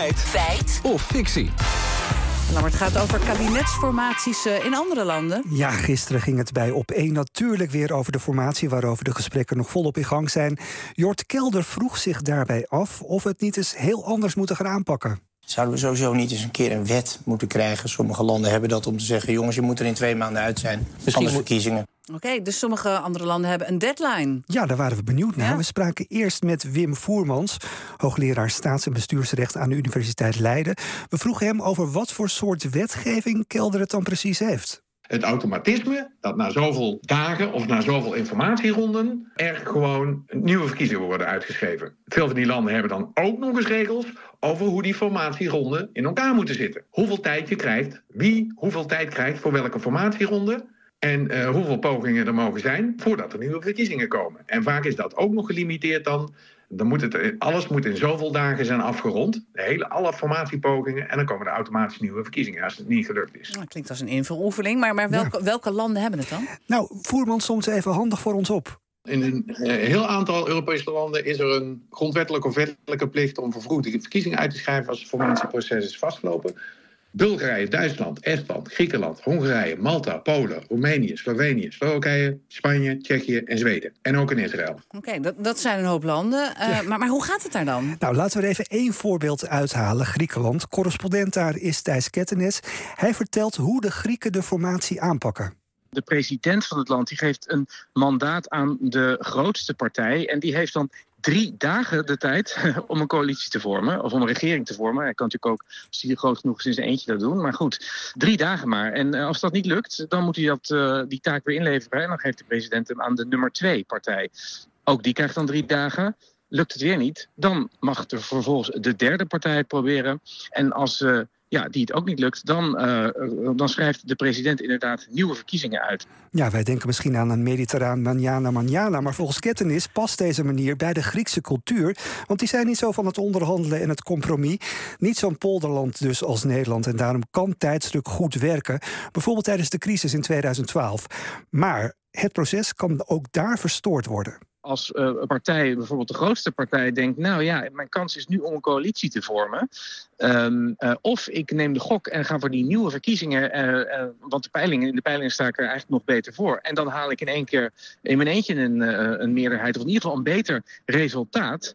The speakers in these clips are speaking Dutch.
Feit. Feit. Of fictie. Lammert gaat over kabinetsformaties eh, in andere landen. Ja, gisteren ging het bij Op1 natuurlijk weer over de formatie... waarover de gesprekken nog volop in gang zijn. Jort Kelder vroeg zich daarbij af of het niet eens heel anders moeten gaan aanpakken. Zouden we sowieso niet eens een keer een wet moeten krijgen? Sommige landen hebben dat om te zeggen... jongens, je moet er in twee maanden uit zijn. Misschien moet- verkiezingen. Oké, dus sommige andere landen hebben een deadline. Ja, daar waren we benieuwd naar. Ja? We spraken eerst met Wim Voermans, hoogleraar staats- en bestuursrecht aan de Universiteit Leiden. We vroegen hem over wat voor soort wetgeving Kelder het dan precies heeft. het automatisme dat na zoveel dagen of na zoveel informatieronden er gewoon nieuwe verkiezingen worden uitgeschreven. Veel van die landen hebben dan ook nog eens regels over hoe die formatieronden in elkaar moeten zitten. Hoeveel tijd je krijgt, wie hoeveel tijd krijgt voor welke formatieronde. En eh, hoeveel pogingen er mogen zijn voordat er nieuwe verkiezingen komen. En vaak is dat ook nog gelimiteerd dan. Dan moet het, alles moet in zoveel dagen zijn afgerond. De hele, alle formatiepogingen. En dan komen er automatisch nieuwe verkiezingen als het niet gelukt is. Nou, klinkt als een invuloefening, maar, maar welke, welke landen hebben het dan? Nou, Voermans soms even handig voor ons op. In een eh, heel aantal Europese landen is er een grondwettelijke of wettelijke plicht om vervroegd de verkiezingen uit te schrijven als het formatieproces is vastgelopen. Bulgarije, Duitsland, Estland, Griekenland, Hongarije, Malta, Polen, Roemenië, Slovenië, Slowakije, Spanje, Tsjechië en Zweden. En ook in Israël. Oké, dat, dat zijn een hoop landen. Eh, maar, maar hoe gaat het daar dan? Nou, laten we er even één voorbeeld uithalen. Griekenland. Correspondent daar is Thijs Kettenes. Hij vertelt hoe de Grieken de formatie aanpakken. De president van het land die geeft een mandaat aan de grootste partij. En die heeft dan drie dagen de tijd om een coalitie te vormen. Of om een regering te vormen. Hij kan natuurlijk ook, als hij groot genoeg is, in zijn eentje dat doen. Maar goed, drie dagen maar. En eh, als dat niet lukt, dan moet hij dat, eh, die taak weer inleveren. En dan geeft de president hem aan de nummer twee partij. Ook die krijgt dan drie dagen. Lukt het weer niet, dan mag er vervolgens de derde partij proberen. En als eh, ja, die het ook niet lukt, dan, eh, dan schrijft de president inderdaad nieuwe verkiezingen uit. Ja, wij denken misschien aan een mediterraan manjana maar volgens Kettenis past deze manier bij de Griekse cultuur... want die zijn niet zo van het onderhandelen en het compromis. Niet zo'n polderland dus als Nederland... en daarom kan tijdsdruk goed werken. Bijvoorbeeld tijdens de crisis in 2012. Maar het proces kan ook daar verstoord worden. Als eh, een partij, bijvoorbeeld de grootste partij, denkt: Nou ja, mijn kans is nu om een coalitie te vormen. Ehm, eh, of ik neem de gok en ga voor die nieuwe verkiezingen. eh, want de peilingen, in de peilingen sta er eigenlijk nog beter voor. En dan haal ik in één keer in mijn eentje een, een meerderheid. Of in ieder geval een beter resultaat.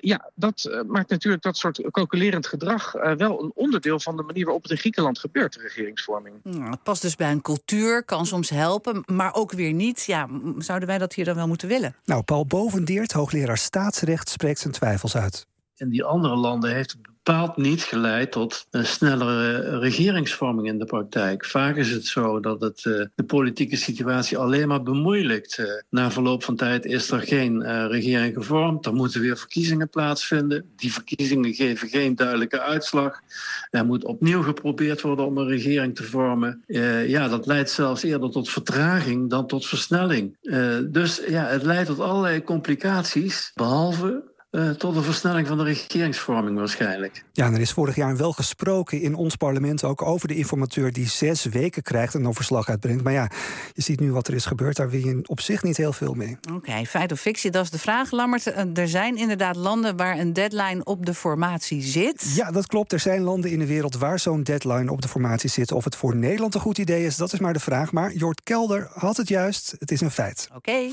Ja, dat maakt natuurlijk dat soort calculerend gedrag wel een onderdeel van de manier waarop het in Griekenland gebeurt, de regeringsvorming. Nou, past dus bij een cultuur, kan soms helpen, maar ook weer niet. Ja, zouden wij dat hier dan wel moeten willen? Nou, Paul Bovendeert, hoogleraar staatsrecht, spreekt zijn twijfels uit. In die andere landen heeft het bepaald niet geleid tot een snellere regeringsvorming in de praktijk. Vaak is het zo dat het eh, de politieke situatie alleen maar bemoeilijkt. Eh, na verloop van tijd is er geen eh, regering gevormd. Er moeten weer verkiezingen plaatsvinden. Die verkiezingen geven geen duidelijke uitslag. Er moet opnieuw geprobeerd worden om een regering te vormen. Ja, dat leidt zelfs eerder tot vertraging dan tot versnelling. Dus ja, het leidt tot allerlei complicaties, behalve eh, tot een versnelling van de regeringsvorming waarschijnlijk. Ja, en er is vorig jaar wel gesproken in ons parlement ook over de informateur die zes weken krijgt en dan verslag uitbrengt. Maar ja, je ziet nu wat er is gebeurd, daar wil je op zich niet heel veel mee. Oké, feit of fictie, dat is de vraag. Lammert, eh, er zijn inderdaad landen waar een deadline op de formatie zit. Ja, dat klopt. Er zijn landen in de wereld waar zo'n deadline op de formatie zit. Of het voor Nederland een goed idee is, dat is maar de vraag. Maar Jort Kelder had het juist. Het is een feit. Oké.